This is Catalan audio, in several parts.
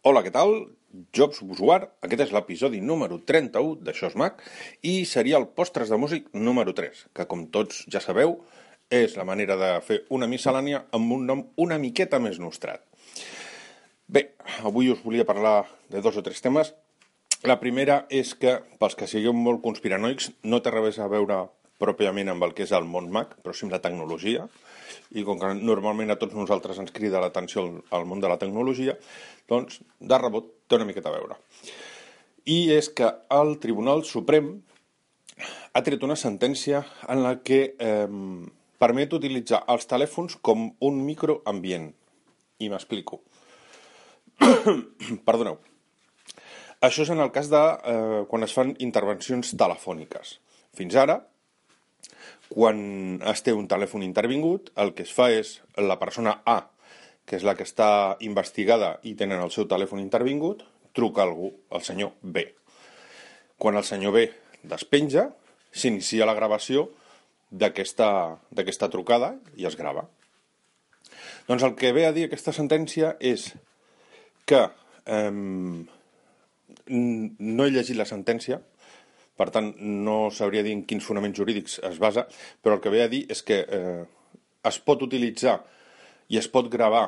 Hola, què tal? Jobs Usuar, aquest és l'episodi número 31 d'Això és Mac i seria el Postres de Músic número 3, que com tots ja sabeu és la manera de fer una miscel·lània amb un nom una miqueta més nostrat. Bé, avui us volia parlar de dos o tres temes. La primera és que, pels que sigueu molt conspiranoics, no té res a veure pròpiament amb el que és el món Mac, però sí amb la tecnologia, i com que normalment a tots nosaltres ens crida l'atenció al món de la tecnologia, doncs, de rebot, té una miqueta a veure. I és que el Tribunal Suprem ha tret una sentència en la que eh, permet utilitzar els telèfons com un microambient. I m'explico. Perdoneu. Això és en el cas de eh, quan es fan intervencions telefòniques. Fins ara, quan es té un telèfon intervingut, el que es fa és la persona A, que és la que està investigada i tenen el seu telèfon intervingut, truca algú, el senyor B. Quan el senyor B despenja, s'inicia la gravació d'aquesta trucada i es grava. Doncs el que ve a dir aquesta sentència és que eh, no he llegit la sentència, per tant, no sabria dir en quins fonaments jurídics es basa, però el que ve a dir és que eh, es pot utilitzar i es pot gravar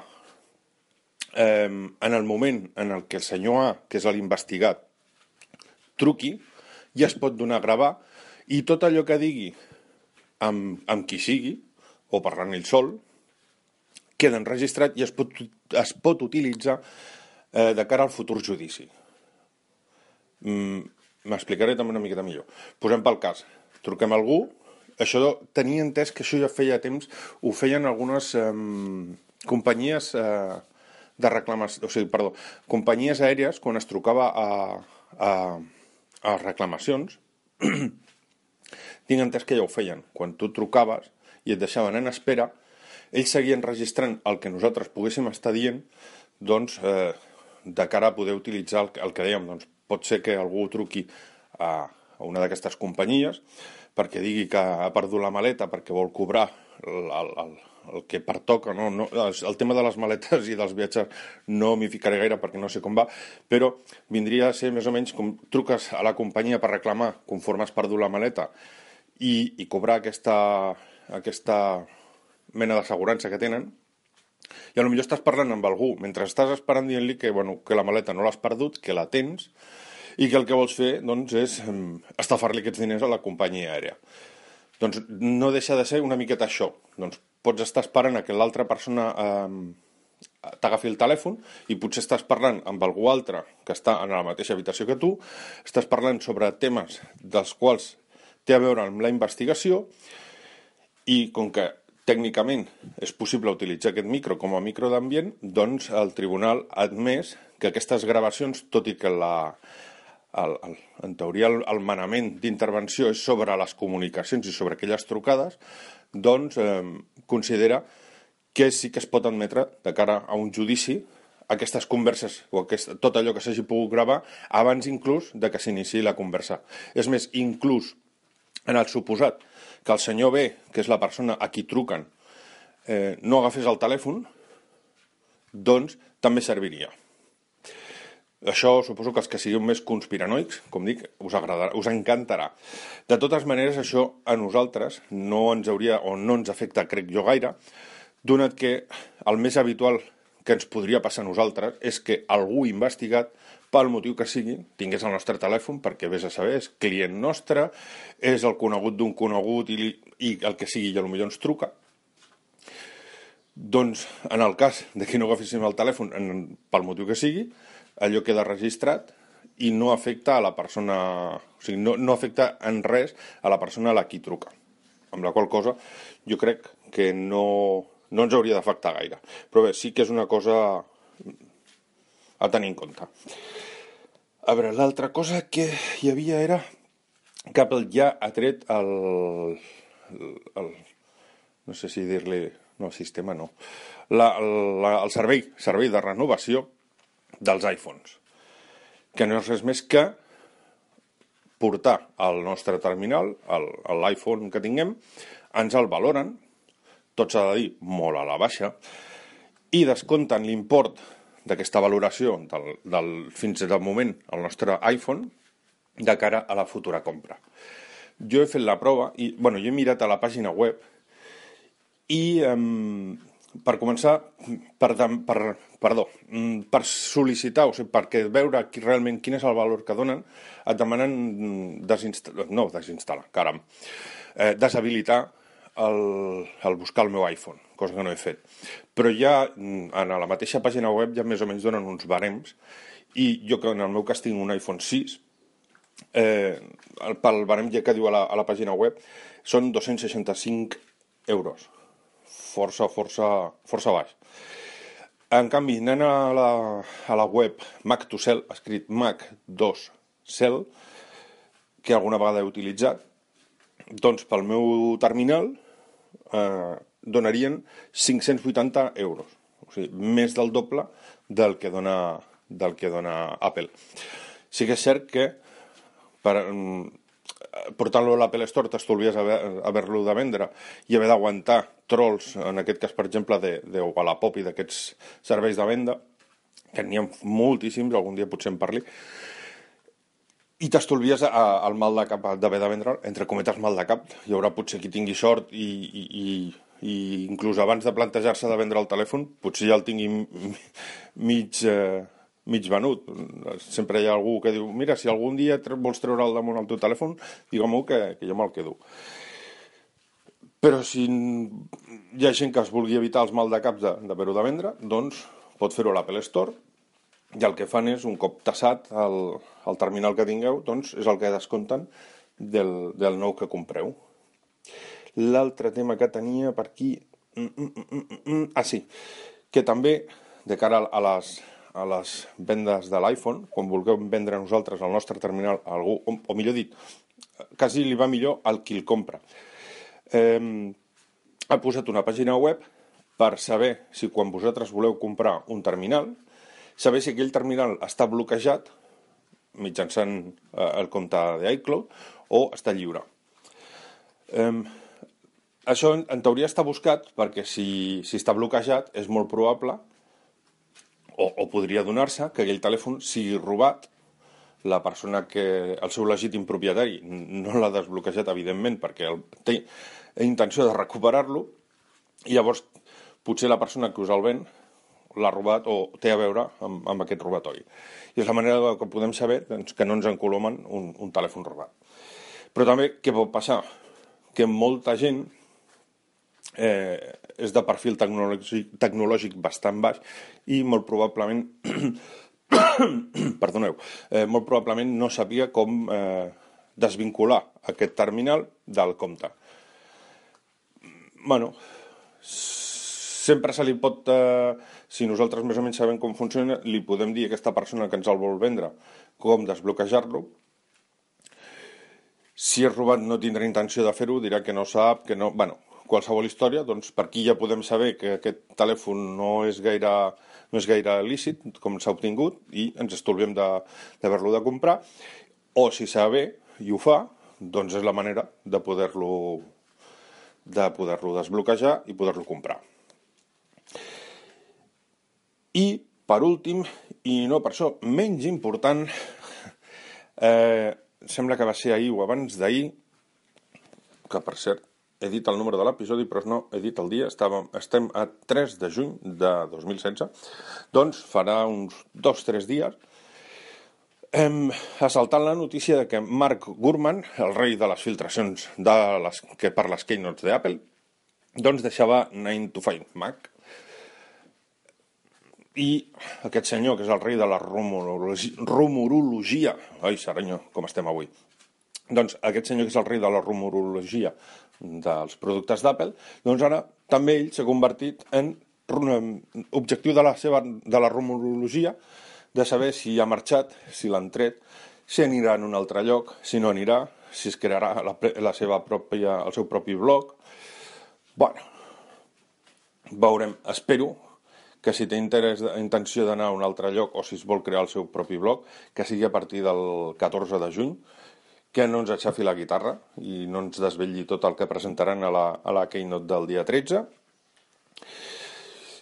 eh, en el moment en el que el senyor A, que és l'investigat, truqui, i es pot donar a gravar, i tot allò que digui amb, amb qui sigui, o parlant ell sol, queda enregistrat i es pot, es pot utilitzar eh, de cara al futur judici. Mm, M'explicaré també una miqueta millor. Posem pel cas. Truquem algú. Això tenia entès que això ja feia temps, ho feien algunes eh, companyies eh, de reclamació, o sigui, perdó, companyies aèries quan es trucava a, a, a reclamacions, tinc entès que ja ho feien. Quan tu trucaves i et deixaven en espera, ells seguien registrant el que nosaltres poguéssim estar dient, doncs, eh, de cara a poder utilitzar el, el que dèiem, doncs, pot ser que algú truqui a, a una d'aquestes companyies perquè digui que ha perdut la maleta perquè vol cobrar el, el, el, el que pertoca, no? No, el tema de les maletes i dels viatges no m'hi ficaré gaire perquè no sé com va, però vindria a ser més o menys com truques a la companyia per reclamar conforme has perdut la maleta i, i cobrar aquesta, aquesta mena d'assegurança que tenen, i a lo millor estàs parlant amb algú mentre estàs esperant dient-li que, bueno, que la maleta no l'has perdut, que la tens, i que el que vols fer doncs, és estafar-li aquests diners a la companyia aèria. Doncs no deixa de ser una miqueta això. Doncs pots estar esperant a que l'altra persona eh, t'agafi el telèfon i potser estàs parlant amb algú altre que està en la mateixa habitació que tu, estàs parlant sobre temes dels quals té a veure amb la investigació i com que tècnicament és possible utilitzar aquest micro com a micro d'ambient, doncs el tribunal ha admès que aquestes gravacions, tot i que la, el, el, en teoria el, el manament d'intervenció és sobre les comunicacions i sobre aquelles trucades, doncs eh, considera que sí que es pot admetre de cara a un judici aquestes converses o aquest, tot allò que s'hagi pogut gravar abans inclús de que s'iniciï la conversa. És més, inclús en el suposat que el senyor B, que és la persona a qui truquen, eh, no agafés el telèfon, doncs també serviria. Això suposo que els que sigueu més conspiranoics, com dic, us agradarà, us encantarà. De totes maneres, això a nosaltres no ens hauria o no ens afecta, crec jo, gaire, donat que el més habitual que ens podria passar a nosaltres és que algú investigat pel motiu que sigui, tingués el nostre telèfon, perquè vés a saber, és client nostre, és el conegut d'un conegut i, i el que sigui, i potser ens truca. Doncs, en el cas de que no agaféssim el telèfon, en, pel motiu que sigui, allò queda registrat i no afecta a la persona, o sigui, no, no afecta en res a la persona a la qui truca. Amb la qual cosa jo crec que no, no ens hauria d'afectar gaire. Però bé, sí que és una cosa a tenir en compte. A veure, l'altra cosa que hi havia era que Apple ja ha tret el, el, el no sé si dir-li, no, sistema no, la, la, el servei, servei de renovació dels iPhones, que no és res més que portar al nostre terminal, l'iPhone que tinguem, ens el valoren, tot s'ha de dir molt a la baixa, i descompten l'import d'aquesta valoració del, del, fins al moment el nostre iPhone de cara a la futura compra. Jo he fet la prova i, bueno, jo he mirat a la pàgina web i, um, per començar, per, per, perdó, mm, per sol·licitar, o sigui, perquè veure qui, realment quin és el valor que donen, et demanen desinstal·lar, no desinstal·lar, caram, eh, deshabilitar el, el buscar el meu iPhone, cosa que no he fet. Però ja mm, en la mateixa pàgina web ja més o menys donen uns barems i jo que en el meu cas tinc un iPhone 6, eh, pel barem ja que diu a la, a la pàgina web són 265 euros força, força, força baix. En canvi, anant a la, a la web Mac to Sell, escrit Mac 2 Sell, que alguna vegada he utilitzat, doncs pel meu terminal eh, donarien 580 euros. O sigui, més del doble del que dona, del que dona Apple. Sí que és cert que per, portant-lo a l'Apple Store t'estolvies haver-lo de vendre i haver d'aguantar trolls, en aquest cas, per exemple, de, de Wallapop i d'aquests serveis de venda, que n'hi ha moltíssims, algun dia potser en parli, i t'estolvies el mal de cap d'haver de vendre, entre cometes mal de cap, hi haurà potser qui tingui sort i, i, i, i inclús abans de plantejar-se de vendre el telèfon, potser ja el tingui mig... Eh, mig venut. Sempre hi ha algú que diu, mira, si algun dia vols treure el damunt al teu telèfon, digue-m'ho que, que jo me'l quedo. Però si hi ha gent que es vulgui evitar els mal de caps d'haver-ho de, de vendre, doncs pot fer-ho a l'Apple Store i el que fan és, un cop tassat el, el terminal que tingueu, doncs és el que descompten del, del nou que compreu. L'altre tema que tenia per aquí... Mm, mm, mm, mm, ah, sí, que també, de cara a les, a les vendes de l'iPhone, quan vulgueu vendre nosaltres el nostre terminal a algú, o, o millor dit, quasi li va millor al qui el compra. Eh, ha posat una pàgina web per saber si quan vosaltres voleu comprar un terminal, saber si aquell terminal està bloquejat mitjançant eh, el compte d'iCloud o està lliure. Eh, això en, en teoria està buscat perquè si, si està bloquejat és molt probable o, o podria donar-se que aquell telèfon sigui robat la persona que, el seu legítim propietari no l'ha desbloquejat, evidentment, perquè el, té intenció de recuperar-lo, i llavors potser la persona que us el ven l'ha robat o té a veure amb, amb aquest robatori. I és la manera que podem saber doncs, que no ens encolomen un, un telèfon robat. Però també què pot passar? Que molta gent eh, és de perfil tecnològic, tecnològic bastant baix i molt probablement perdoneu, eh, molt probablement no sabia com eh, desvincular aquest terminal del compte. bueno, sempre se li pot, eh, si nosaltres més o menys sabem com funciona, li podem dir a aquesta persona que ens el vol vendre com desbloquejar-lo. Si és robat no tindrà intenció de fer-ho, dirà que no sap, que no... bueno, qualsevol història, doncs per aquí ja podem saber que aquest telèfon no és gaire, no és gaire lícit, com s'ha obtingut, i ens estolviem d'haver-lo de, de comprar, o si sabe i ho fa, doncs és la manera de poder-lo de poder-lo desbloquejar i poder-lo comprar. I, per últim, i no per això menys important, eh, sembla que va ser ahir o abans d'ahir, que per cert he dit el número de l'episodi, però no he dit el dia, estàvem, estem a 3 de juny de 2016, doncs farà uns dos o tres dies, hem assaltat la notícia de que Mark Gurman, el rei de les filtracions de les, que per les keynotes d'Apple, doncs deixava 9 to 5 Mac, i aquest senyor, que és el rei de la rumorologia, ai, serenyor, com estem avui, doncs aquest senyor que és el rei de la rumorologia dels productes d'Apple, doncs ara també ell s'ha convertit en objectiu de la, seva, de la rumorologia de saber si ha marxat, si l'han tret, si anirà en un altre lloc, si no anirà, si es crearà la, la seva pròpia, el seu propi blog. bueno, veurem. Espero que si té interès, intenció d'anar a un altre lloc o si es vol crear el seu propi blog, que sigui a partir del 14 de juny, que no ens aixafi la guitarra i no ens desvetlli tot el que presentaran a la, a la Keynote del dia 13.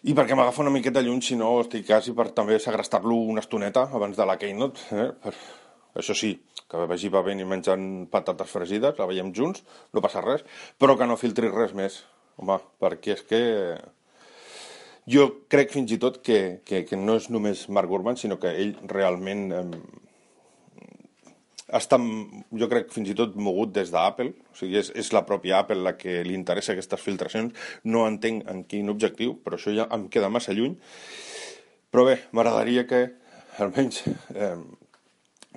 i perquè m'agafa una miqueta lluny, si no estic quasi per també segrestar-lo una estoneta abans de la Keynote. Eh? Per... Això sí, que vagi bevent i menjant patates fregides, la veiem junts, no passa res, però que no filtri res més, home, perquè és que jo crec fins i tot que, que, que no és només Mark Gurman, sinó que ell realment eh, està, jo crec, fins i tot mogut des d'Apple, o sigui, és, és la pròpia Apple la que li interessa aquestes filtracions, no entenc en quin objectiu, però això ja em queda massa lluny. Però bé, m'agradaria que, almenys, eh,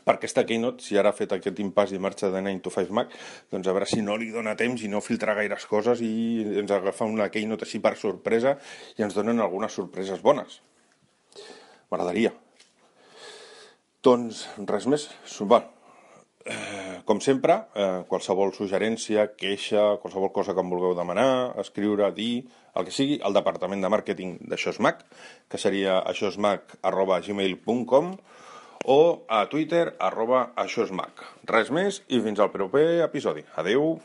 per aquesta Keynote, si ara ha fet aquest impàs i marxa de 9 to 5 Mac, doncs a veure si no li dona temps i no filtra gaires coses i ens agafa una Keynote així per sorpresa i ens donen algunes sorpreses bones. M'agradaria. Doncs res més. Eh, com sempre, eh, qualsevol suggerència, queixa, qualsevol cosa que em vulgueu demanar, escriure, dir, el que sigui, al departament de màrqueting d'Aixòsmac, que seria aixòsmac.gmail.com o a Twitter arroba. Res més i fins al proper episodi. Adeu!